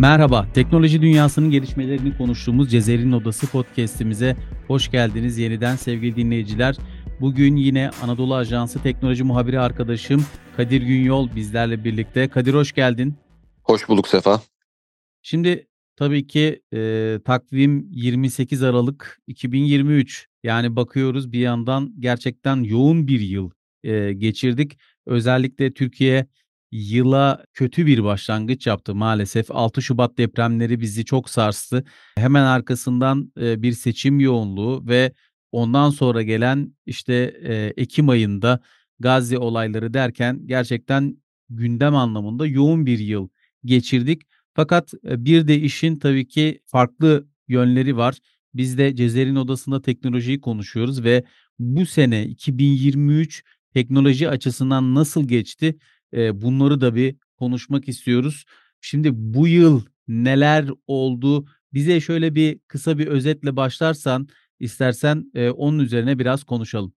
Merhaba, teknoloji dünyasının gelişmelerini konuştuğumuz Cezer'in Odası podcast'imize hoş geldiniz yeniden sevgili dinleyiciler. Bugün yine Anadolu Ajansı teknoloji muhabiri arkadaşım Kadir Günyol bizlerle birlikte. Kadir hoş geldin. Hoş bulduk Sefa. Şimdi tabii ki e, takvim 28 Aralık 2023. Yani bakıyoruz bir yandan gerçekten yoğun bir yıl e, geçirdik. Özellikle Türkiye yıla kötü bir başlangıç yaptı maalesef. 6 Şubat depremleri bizi çok sarstı. Hemen arkasından bir seçim yoğunluğu ve ondan sonra gelen işte Ekim ayında Gazze olayları derken gerçekten gündem anlamında yoğun bir yıl geçirdik. Fakat bir de işin tabii ki farklı yönleri var. Biz de Cezer'in odasında teknolojiyi konuşuyoruz ve bu sene 2023 teknoloji açısından nasıl geçti? Eee, bunları da bir konuşmak istiyoruz. Şimdi bu yıl neler oldu? Bize şöyle bir kısa bir özetle başlarsan istersen, eee, onun üzerine biraz konuşalım.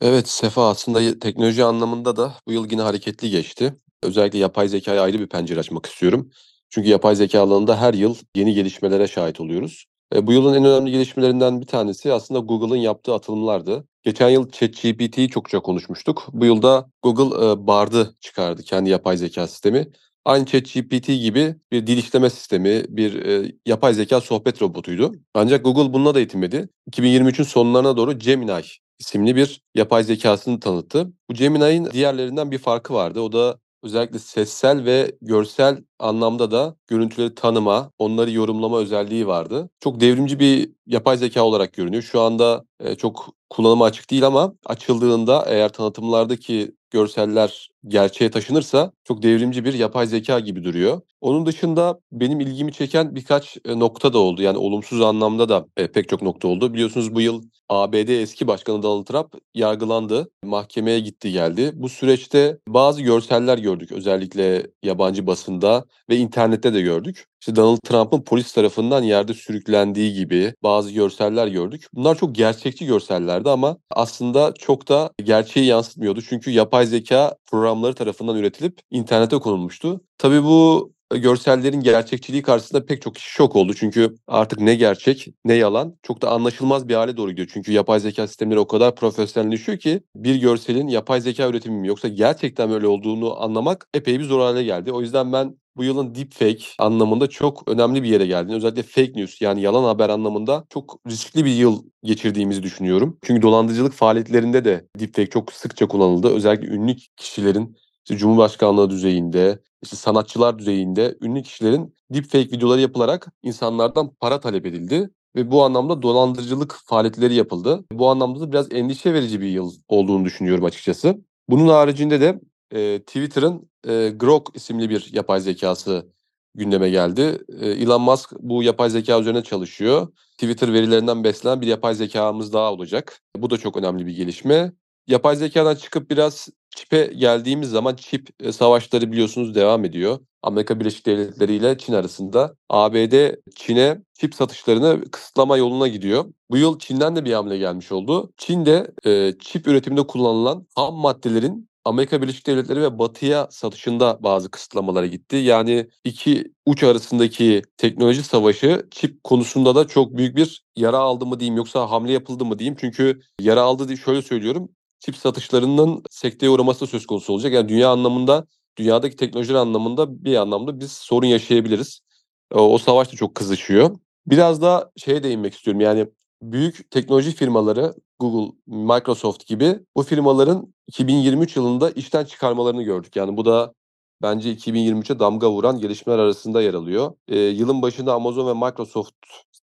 Evet, Sefa aslında teknoloji anlamında da bu yıl yine hareketli geçti. Özellikle yapay zekâya ayrı bir pencere açmak istiyorum. Çünkü yapay zeka alanında her yıl yeni gelişmelere şahit oluyoruz. Eee, bu yılın en önemli gelişmelerinden bir tanesi aslında Google'ın yaptığı atılımlardı. Geçen yıl ChatGPT'yi çokça konuşmuştuk. Bu yılda Google, eee, Bard'ı çıkardı, kendi yapay zeka sistemi. Aynı ChatGPT gibi bir dil işleme sistemi, bir, eee, yapay zeka sohbet robotuydu. Ancak Google bununla da yetinmedi. 2023'ün sonlarına doğru Gemini isimli bir yapay zekasını tanıttı. Bu Gemini'nin diğerlerinden bir farkı vardı. O da özellikle sessel ve görsel anlamda da görüntüleri tanıma, onları yorumlama özelliği vardı. Çok devrimci bir yapay zeka olarak görünüyor. Şu anda, eee, çok kullanıma açık değil ama açıldığında eğer tanıtımlardaki görseller gerçeğe taşınırsa çok devrimci bir yapay zeka gibi duruyor. Onun dışında benim ilgimi çeken birkaç, eee, nokta da oldu. Yani olumsuz anlamda da, eee, pek çok nokta oldu. Biliyorsunuz bu yıl ABD eski başkanı Donald Trump yargılandı. Mahkemeye gitti geldi. Bu süreçte bazı görseller gördük özellikle yabancı basında ve internette de gördük. İşte Donald Trump'ın polis tarafından yerde sürüklendiği gibi bazı görseller gördük. Bunlar çok gerçekçi görsellerdi ama aslında çok da gerçeği yansıtmıyordu. Çünkü yapay zeka programları tarafından üretilip internete konulmuştu. Tabii bu görsellerin gerçekçiliği karşısında pek çok kişi şok oldu. Çünkü artık ne gerçek ne yalan çok da anlaşılmaz bir hale doğru gidiyor. Çünkü yapay zeka sistemleri o kadar profesyonelleşiyor ki bir görselin yapay zeka üretimi mi yoksa gerçekten öyle olduğunu anlamak epey bir zor hale geldi. O yüzden ben bu yılın deepfake anlamında çok önemli bir yere geldiğini, özellikle fake news yani yalan haber anlamında çok riskli bir yıl geçirdiğimizi düşünüyorum. Çünkü dolandırıcılık faaliyetlerinde de deepfake çok sıkça kullanıldı. Özellikle ünlü kişilerin işte Cumhurbaşkanlığı düzeyinde, işte sanatçılar düzeyinde ünlü kişilerin deepfake videoları yapılarak insanlardan para talep edildi ve bu anlamda dolandırıcılık faaliyetleri yapıldı. Bu anlamda da biraz endişe verici bir yıl olduğunu düşünüyorum açıkçası. Bunun haricinde de eee, Twitter'ın eee, Grok isimli bir yapay zekası gündeme geldi. Eee, Elon Musk bu yapay zeka üzerine çalışıyor. Twitter verilerinden beslenen bir yapay zekamız daha olacak. Bu da çok önemli bir gelişme. Yapay zekadan çıkıp biraz çip'e geldiğimiz zaman çip eee, savaşları biliyorsunuz devam ediyor. Amerika Birleşik Devletleri ile Çin arasında. ABD Çin'e çip satışlarını kısıtlama yoluna gidiyor. Bu yıl Çin'den de bir hamle gelmiş oldu. Çin de eee, çip üretiminde kullanılan ham maddelerin Amerika Birleşik Devletleri ve Batı'ya satışında bazı kısıtlamalara gitti. Yani iki uç arasındaki teknoloji savaşı çip konusunda da çok büyük bir yara aldı mı diyeyim yoksa hamle yapıldı mı diyeyim. Çünkü yara aldı diye şöyle söylüyorum. Çip satışlarının sekteye uğraması da söz konusu olacak. Yani dünya anlamında, dünyadaki teknolojiler anlamında bir anlamda biz sorun yaşayabiliriz. O, savaş da çok kızışıyor. Biraz da şeye değinmek istiyorum. Yani büyük teknoloji firmaları Google, Microsoft gibi bu firmaların 2023 yılında işten çıkarmalarını gördük. Yani bu da bence 2023'e damga vuran gelişmeler arasında yer alıyor. Eee, yılın başında Amazon ve Microsoft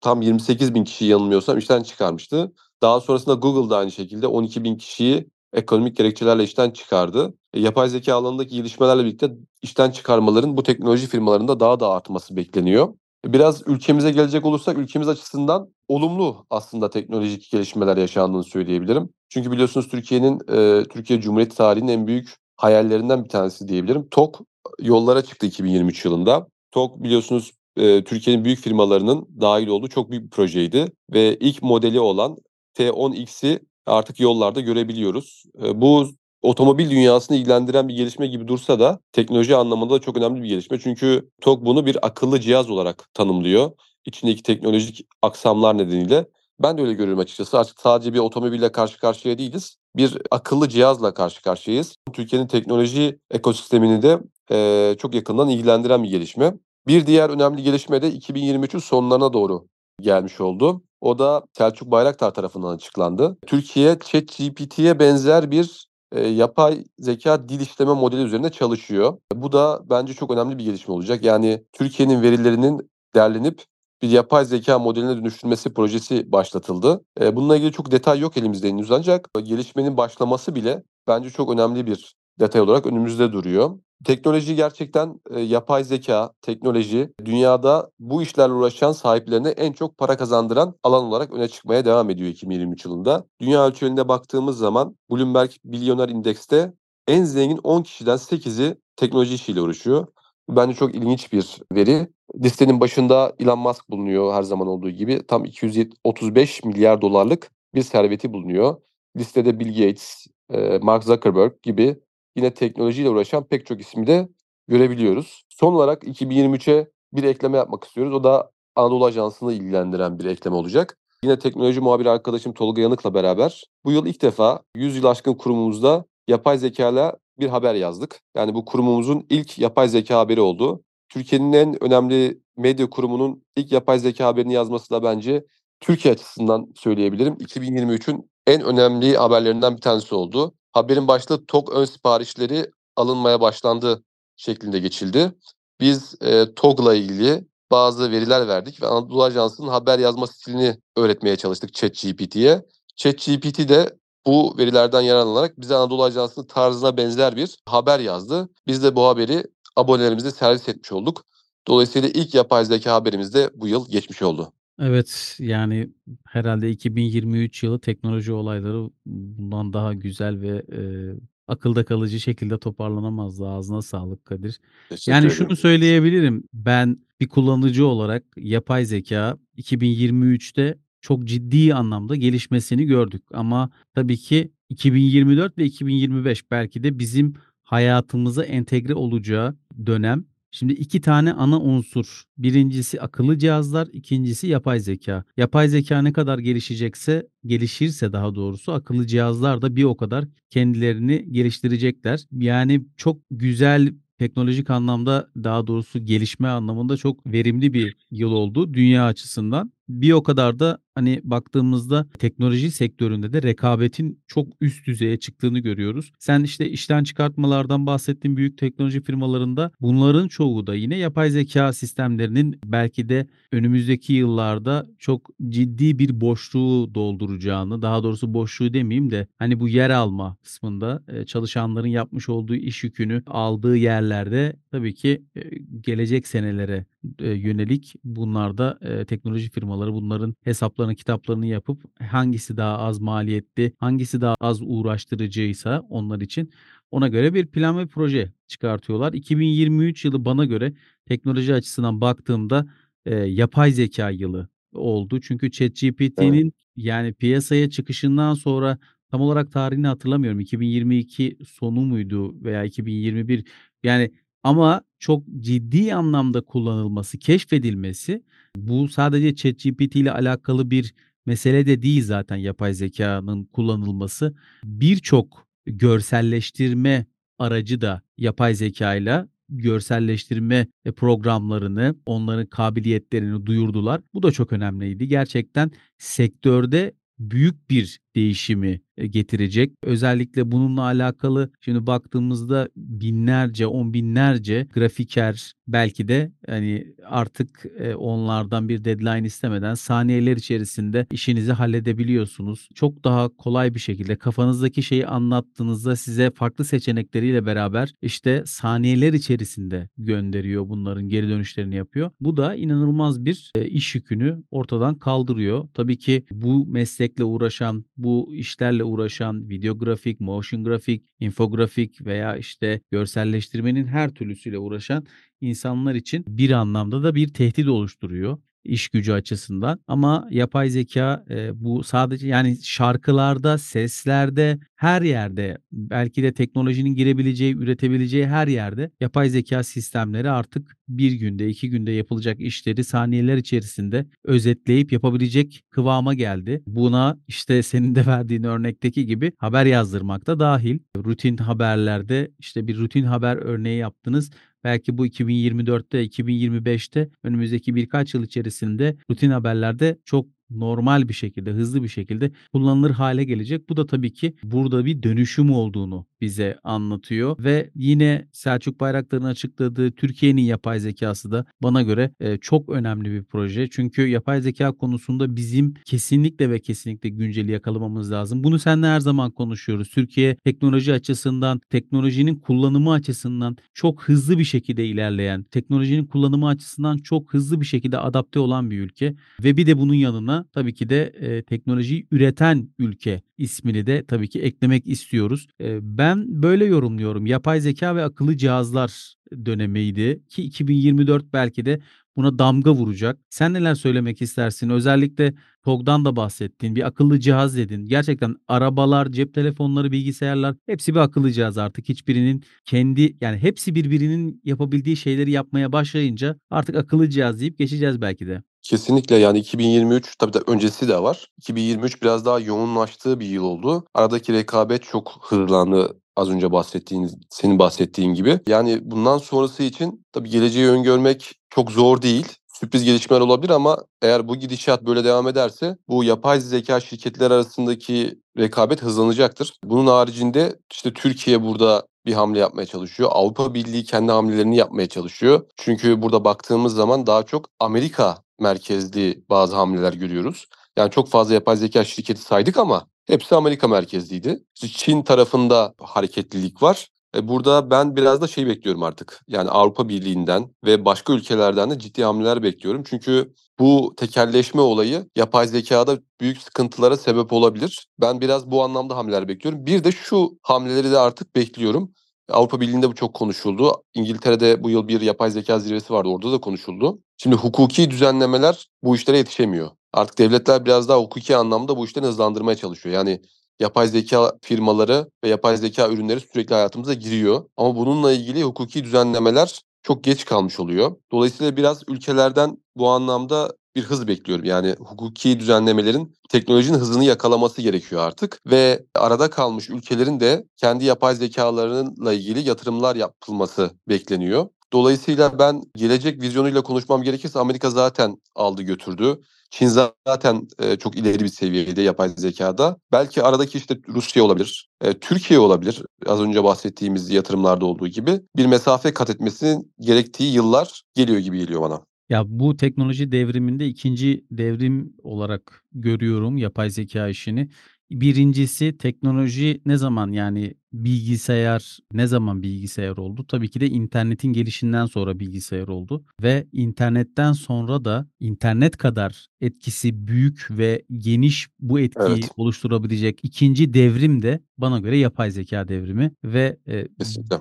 tam 28.000 kişiyi yanılmıyorsam işten çıkarmıştı. Daha sonrasında Google da aynı şekilde 12.000 kişiyi ekonomik gerekçelerle işten çıkardı. E, yapay zeka alanındaki gelişmelerle birlikte işten çıkarmaların bu teknoloji firmalarında daha da artması bekleniyor. Biraz ülkemize gelecek olursak ülkemiz açısından olumlu aslında teknolojik gelişmeler yaşandığını söyleyebilirim. Çünkü biliyorsunuz Türkiye'nin, eee, Türkiye Cumhuriyeti tarihinin en büyük hayallerinden bir tanesi diyebilirim. TOG yollara çıktı 2023 yılında. TOG biliyorsunuz, eee, Türkiye'nin büyük firmalarının dahil olduğu çok büyük bir projeydi ve ilk modeli olan T10X'i artık yollarda görebiliyoruz. Eee, bu otomobil dünyasını ilgilendiren bir gelişme gibi dursa da teknoloji anlamında da çok önemli bir gelişme. Çünkü TOG bunu bir akıllı cihaz olarak tanımlıyor. İçindeki teknolojik aksamlar nedeniyle. Ben de öyle görüyorum açıkçası. Artık sadece bir otomobille karşı karşıya değiliz. Bir akıllı cihazla karşı karşıyayız. Türkiye'nin teknoloji ekosistemini de eee, çok yakından ilgilendiren bir gelişme. Bir diğer önemli gelişme de 2023'ün sonlarına doğru gelmiş oldu. O da Selçuk Bayraktar tarafından açıklandı. Türkiye ChatGPT'ye benzer bir e, yapay zeka dil işleme modeli üzerinde çalışıyor. Bu da bence çok önemli bir gelişme olacak. Yani Türkiye'nin verilerinin derlenip bir yapay zeka modeline dönüştürmesi projesi başlatıldı. E, bununla ilgili çok detay yok elimizde henüz ancak gelişmenin başlaması bile bence çok önemli bir detay olarak önümüzde duruyor. Teknoloji gerçekten e, yapay zeka, teknoloji dünyada bu işlerle uğraşan sahiplerine en çok para kazandıran alan olarak öne çıkmaya devam ediyor 2023 yılında. Dünya ölçeğinde baktığımız zaman Bloomberg Milyoner Indeks'te en zengin 10 kişiden 8'i teknoloji işiyle uğraşıyor. Bence çok ilginç bir veri. Listenin başında Elon Musk bulunuyor her zaman olduğu gibi. Tam 235 milyar dolarlık bir serveti bulunuyor. Listede Bill Gates, e, Mark Zuckerberg gibi yine teknolojiyle uğraşan pek çok ismi de görebiliyoruz. Son olarak 2023'e bir ekleme yapmak istiyoruz. O da Anadolu Ajansı'nı ilgilendiren bir ekleme olacak. Yine teknoloji muhabiri arkadaşım Tolga Yanık'la beraber bu yıl ilk defa 100 yıl aşkın kurumumuzda yapay zekayla bir haber yazdık. Yani bu kurumumuzun ilk yapay zeka haberi oldu. Türkiye'nin en önemli medya kurumunun ilk yapay zeka haberini yazması da bence Türkiye açısından söyleyebilirim. 2023'ün en önemli haberlerinden bir tanesi oldu. Haberin başlığı TOG ön siparişleri alınmaya başlandı şeklinde geçildi. Biz e, TOG'la ilgili bazı veriler verdik ve Anadolu Ajansı'nın haber yazma stilini öğretmeye çalıştık ChatGPT'ye. ChatGPT de bu verilerden yararlanarak bize Anadolu Ajansı'nın tarzına benzer bir haber yazdı. Biz de bu haberi abonelerimize servis etmiş olduk. Dolayısıyla ilk yapay zeka haberimiz de bu yıl geçmiş oldu. Evet, yani herhalde 2023 yılı teknoloji olayları bundan daha güzel ve, eee, akılda kalıcı şekilde toparlanamazdı. Ağzına sağlık Kadir. Teşekkür Yani ederim. şunu söyleyebilirim, ben bir kullanıcı olarak yapay zeka 2023'te çok ciddi anlamda gelişmesini gördük ama tabii ki 2024 ve 2025 belki de bizim hayatımıza entegre olacağı dönem. Şimdi 2 tane ana unsur. Birincisi akıllı cihazlar, ikincisi yapay zeka. Yapay zeka ne kadar gelişecekse, gelişirse daha doğrusu akıllı cihazlar da bir o kadar kendilerini geliştirecekler. Yani çok güzel teknolojik anlamda, daha doğrusu gelişme anlamında çok verimli bir yıl oldu dünya açısından. Bir o kadar da, hani, baktığımızda teknoloji sektöründe de rekabetin çok üst düzeye çıktığını görüyoruz. Sen, işte, işten çıkartmalardan bahsettin büyük teknoloji firmalarında. Bunların çoğu da yine yapay zeka sistemlerinin belki de önümüzdeki yıllarda çok ciddi bir boşluğu dolduracağını, daha doğrusu boşluğu demeyeyim de, hani, bu yer alma kısmında, eee, çalışanların yapmış olduğu iş yükünü aldığı yerlerde tabii ki, eee, gelecek senelere, eee, yönelik bunlarda, eee, teknoloji firmaları bunların hesaplarını, kitaplarını yapıp hangisi daha az maliyetli, hangisi daha az uğraştırıcıysa onlar için ona göre bir plan ve proje çıkartıyorlar. 2023 yılı bana göre teknoloji açısından baktığımda, eee, yapay zeka yılı oldu. Çünkü Evet. ChatGPT'nin, yani, piyasaya çıkışından sonra tam olarak tarihini hatırlamıyorum. 2022 sonu muydu veya 2021 yani ama çok ciddi anlamda kullanılması, keşfedilmesi bu sadece ChatGPT ile alakalı bir mesele de değil zaten yapay zekânın kullanılması. Birçok görselleştirme aracı da yapay zekâyla görselleştirme, eee, programlarını, onların kabiliyetlerini duyurdular. Bu da çok önemliydi. Gerçekten sektörde büyük bir değişimi, eee, getirecek. Özellikle bununla alakalı şimdi baktığımızda binlerce, on binlerce grafiker belki de, hani, artık, eee, onlardan bir deadline istemeden saniyeler içerisinde işinizi halledebiliyorsunuz. Çok daha kolay bir şekilde kafanızdaki şeyi anlattığınızda size farklı seçenekleriyle beraber, işte, saniyeler içerisinde gönderiyor, bunların geri dönüşlerini yapıyor. Bu da inanılmaz bir, eee, iş yükünü ortadan kaldırıyor. Tabii ki bu meslekle uğraşan, bu işlerle uğraşan video grafik, motion grafik, infografik veya, işte, görselleştirmenin her türlüsüyle uğraşan insanlar için bir anlamda da bir tehdit oluşturuyor. İş gücü açısından ama yapay zekâ, eee, bu sadece yani şarkılarda, seslerde, her yerde belki de teknolojinin girebileceği, üretebileceği her yerde yapay zekâ sistemleri artık 1 günde, 2 günde yapılacak işleri saniyeler içerisinde özetleyip yapabilecek kıvama geldi. Buna, işte, senin de verdiğin örnekteki gibi haber yazdırmak da dâhil. Rutin haberlerde, işte, bir rutin haber örneği yaptınız. Belki bu 2024'te, 2025'te önümüzdeki birkaç yıl içerisinde rutin haberlerde çok normal bir şekilde, hızlı bir şekilde kullanılır hâle gelecek. Bu da tabii ki burada bir dönüşüm olduğunu bize anlatıyor ve yine Selçuk Bayraktar'ın açıkladığı Türkiye'nin yapay zekâsı da bana göre, eee, çok önemli bir proje. Çünkü yapay zekâ konusunda bizim kesinlikle ve kesinlikle günceli yakalamamız lazım. Bunu seninle her zaman konuşuyoruz. Türkiye teknoloji açısından, teknolojinin kullanımı açısından çok hızlı bir şekilde ilerleyen, teknolojinin kullanımı açısından çok hızlı bir şekilde adapte olan bir ülke ve bir de bunun yanına tabii ki de, eee, teknolojiyi üreten ülke ismini de tabii ki eklemek istiyoruz. Ben böyle yorumluyorum. Yapay zekâ ve akıllı cihazlar dönemiydi ki 2024 belki de buna damga vuracak. Sen neler söylemek istersin? Özellikle TOG'dan da bahsettin, bir akıllı cihaz dedin. Gerçekten arabalar, cep telefonları, bilgisayarlar hepsi bir akıllı cihaz artık. Hiçbirinin kendi yani hepsi birbirinin yapabildiği şeyleri yapmaya başlayınca artık akıllı cihaz deyip geçeceğiz belki de. Kesinlikle, yani 2023 tabii de öncesi de var. 2023 biraz daha yoğunlaştığı bir yıl oldu. Aradaki rekabet çok hızlandı az önce bahsettiğiniz senin bahsettiğin gibi. Yani bundan sonrası için tabii geleceği öngörmek çok zor değil. Sürpriz gelişmeler olabilir ama eğer bu gidişat böyle devam ederse bu yapay zekâ şirketleri arasındaki rekabet hızlanacaktır. Bunun haricinde, işte, Türkiye burada bir hamle yapmaya çalışıyor. Avrupa Birliği kendi hamlelerini yapmaya çalışıyor. Çünkü burada baktığımız zaman daha çok Amerika merkezli bazı hamleler görüyoruz. Yani çok fazla yapay zekâ şirketi saydık ama hepsi Amerika merkezliydi. Çin tarafında hareketlilik var. E, burada ben biraz da şey bekliyorum artık, yani Avrupa Birliği'nden ve başka ülkelerden de ciddi hamleler bekliyorum. Çünkü bu tekelleşme olayı yapay zekâda büyük sıkıntılara sebep olabilir. Ben biraz bu anlamda hamleler bekliyorum. Bir de şu hamleleri de artık bekliyorum. Avrupa Birliği'nde bu çok konuşuldu. İngiltere'de bu yıl bir yapay zekâ zirvesi vardı, orada da konuşuldu. Şimdi hukuki düzenlemeler bu işlere yetişemiyor. Artık devletler biraz daha hukuki anlamda bu işleri hızlandırmaya çalışıyor. Yani yapay zekâ firmaları ve yapay zekâ ürünleri sürekli hayatımıza giriyor ama bununla ilgili hukuki düzenlemeler çok geç kalmış oluyor. Dolayısıyla biraz ülkelerden bu anlamda bir hız bekliyorum. Yani hukuki düzenlemelerin teknolojinin hızını yakalaması gerekiyor artık ve arada kalmış ülkelerin de kendi yapay zekâlarıyla ilgili yatırımlar yapılması bekleniyor. Dolayısıyla ben gelecek vizyonuyla konuşmam gerekirse Amerika zaten aldı götürdü. Çin zaten, eee, çok ileri bir seviyede yapay zekâda. Belki aradaki, işte, Rusya olabilir, eee, Türkiye olabilir. Az önce bahsettiğimiz yatırımlarda olduğu gibi. Bir mesafe kat etmesinin gerektiği yıllar geliyor gibi geliyor bana. Ya, bu teknoloji devriminde 2'nci devrim olarak görüyorum yapay zekâ işini. 1'incisi teknoloji ne zaman, yani bilgisayar ne zaman bilgisayar oldu? Tabii ki de internetin gelişinden sonra bilgisayar oldu ve internetten sonra da internet kadar etkisi büyük ve geniş bu etkiyi Evet. oluşturabilecek 2'nci devrim de bana göre yapay zekâ devrimi ve, eee, Kesinlikle.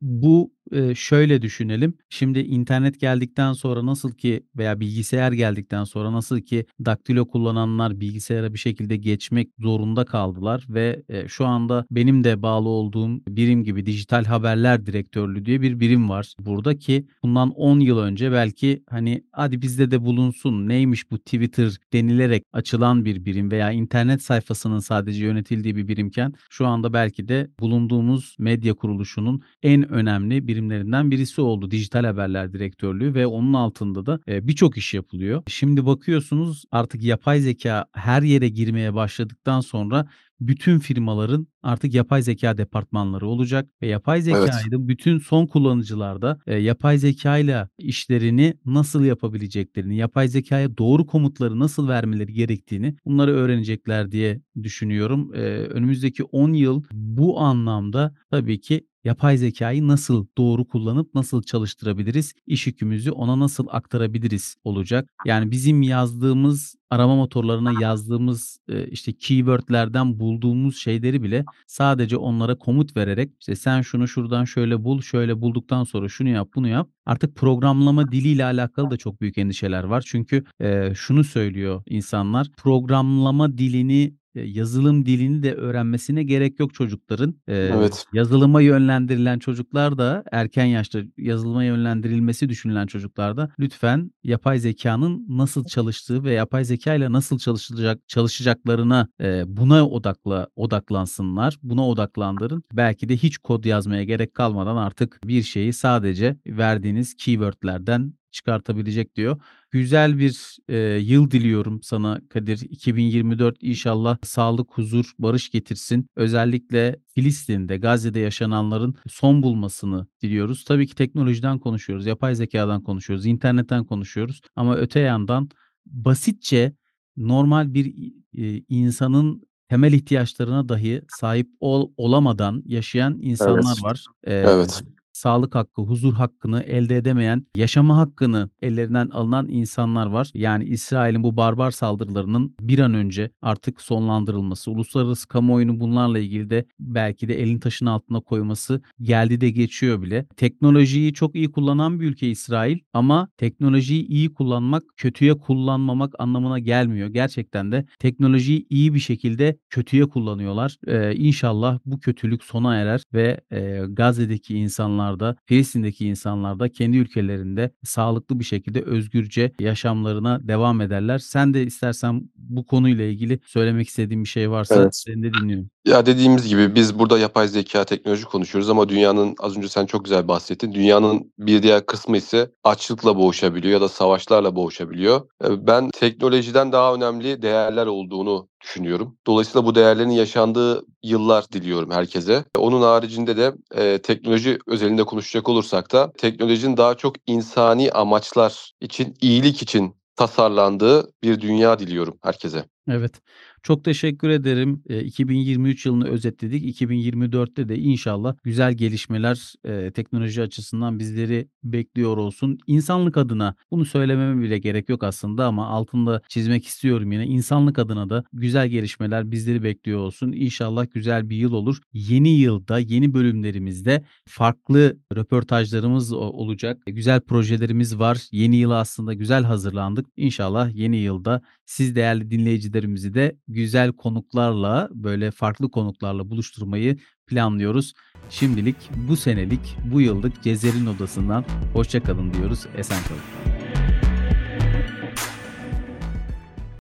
bu, eee, şöyle düşünelim. Şimdi internet geldikten sonra nasıl ki veya bilgisayar geldikten sonra nasıl ki daktilo kullananlar bilgisayara bir şekilde geçmek zorunda kaldılar ve, eee, şu anda benim de bağlı olduğum birim gibi Dijital Haberler Direktörlüğü diye bir birim var burada ki bundan 10 yıl önce belki, hani, "Hadi bizde de bulunsun, neymiş bu Twitter?" denilerek açılan bir birim veya internet sayfasının sadece yönetildiği bir birimken şu anda belki de bulunduğumuz medya kuruluşunun en önemli birimlerinden birisi oldu Dijital Haberler Direktörlüğü ve onun altında da, eee, birçok iş yapılıyor. Şimdi bakıyorsunuz artık yapay zekâ her yere girmeye başladıktan sonra bütün firmaların artık yapay zekâ departmanları olacak ve yapay Evet. zekâyı da bütün son kullanıcılar da, eee, yapay zekâyla işlerini nasıl yapabileceklerini, yapay zekâya doğru komutları nasıl vermeleri gerektiğini bunları öğrenecekler diye düşünüyorum. Eee, önümüzdeki 10 yıl bu anlamda tabii ki yapay zekâyı nasıl doğru kullanıp nasıl çalıştırabiliriz, iş yükümüzü ona nasıl aktarabiliriz olacak. Yani bizim yazdığımız, arama motorlarına yazdığımız, eee, işte keyword'lerden bulduğumuz şeyleri bile sadece onlara komut vererek, işte sen şunu şuradan şöyle bul, şöyle bulduktan sonra şunu yap, bunu yap. Artık programlama diliyle alakalı da çok büyük endişeler var. Çünkü, eee, şunu söylüyor insanlar, programlama dilini, yazılım dilini de öğrenmesine gerek yok çocukların. Evet. yazılıma yönlendirilen çocuklar da erken yaşta yazılıma yönlendirilmesi düşünülen çocuklar da lütfen yapay zekânın nasıl çalıştığı ve yapay zekâyla nasıl çalışılacak çalışacaklarına, buna odakla odaklansınlar. Buna odaklandırın. Belki de hiç kod yazmaya gerek kalmadan artık bir şeyi sadece verdiğiniz keyword'lerden çıkartabilecek diyor. Güzel bir, eee, yıl diliyorum sana Kadir. 2024 inşallah sağlık, huzur, barış getirsin. Özellikle Filistin'de, Gazze'de yaşananların son bulmasını diliyoruz. Tabii ki teknolojiden konuşuyoruz, yapay zekâdan konuşuyoruz, internetten konuşuyoruz ama öte yandan basitçe normal bir, eee, insanın temel ihtiyaçlarına dahi sahip ol olamadan yaşayan insanlar Evet. var. Eee, Evet. Sağlık hakkı, huzur hakkını elde edemeyen, yaşama hakkını ellerinden alınan insanlar var. Yani İsrail'in bu barbar saldırılarının bir an önce artık sonlandırılması, uluslararası kamuoyunun bunlarla ilgili de belki de elini taşın altına koyması geldi de geçiyor bile. Teknolojiyi çok iyi kullanan bir ülke İsrail ama teknolojiyi iyi kullanmak, kötüye kullanmamak anlamına gelmiyor. Gerçekten de teknolojiyi iyi bir şekilde kötüye kullanıyorlar. Eee, inşallah bu kötülük sona erer ve, eee, Gazze'deki insanlar da, Filistin'deki insanlar da kendi ülkelerinde sağlıklı bir şekilde özgürce yaşamlarına devam ederler. Sen de istersen bu konuyla ilgili söylemek istediğin bir şey varsa Evet. seni de dinliyorum. Ya, dediğimiz gibi biz burada yapay zekâ, teknoloji konuşuyoruz ama dünyanın az önce sen çok güzel bahsettin. Dünyanın bir diğer kısmı ise açlıkla boğuşabiliyor ya da savaşlarla boğuşabiliyor. Ben teknolojiden daha önemli değerler olduğunu düşünüyorum. Dolayısıyla bu değerlerin yaşandığı yıllar diliyorum herkese. Onun haricinde de, eee, teknoloji özelinde konuşacak olursak da teknolojinin daha çok insani amaçlar için, iyilik için tasarlandığı bir dünya diliyorum herkese. Evet. Çok teşekkür ederim. Eee, 2023 yılını özetledik. 2024'te de inşallah güzel gelişmeler, teknoloji açısından bizleri bekliyor olsun. İnsanlık adına bunu söylememe bile gerek yok aslında ama altını da çizmek istiyorum yine. İnsanlık adına da güzel gelişmeler bizleri bekliyor olsun. İnşallah güzel bir yıl olur. Yeni yılda, yeni bölümlerimizde farklı röportajlarımız olacak. Güzel projelerimiz var. Yeni yıla aslında güzel hazırlandık. İnşallah yeni yılda siz değerli dinleyicilerimizi de güzel konuklarla, böyle farklı konuklarla buluşturmayı planlıyoruz. Şimdilik bu senelik, bu yıllık Cezer'in Odası'ndan hoşça kalın diyoruz. Esen kalın.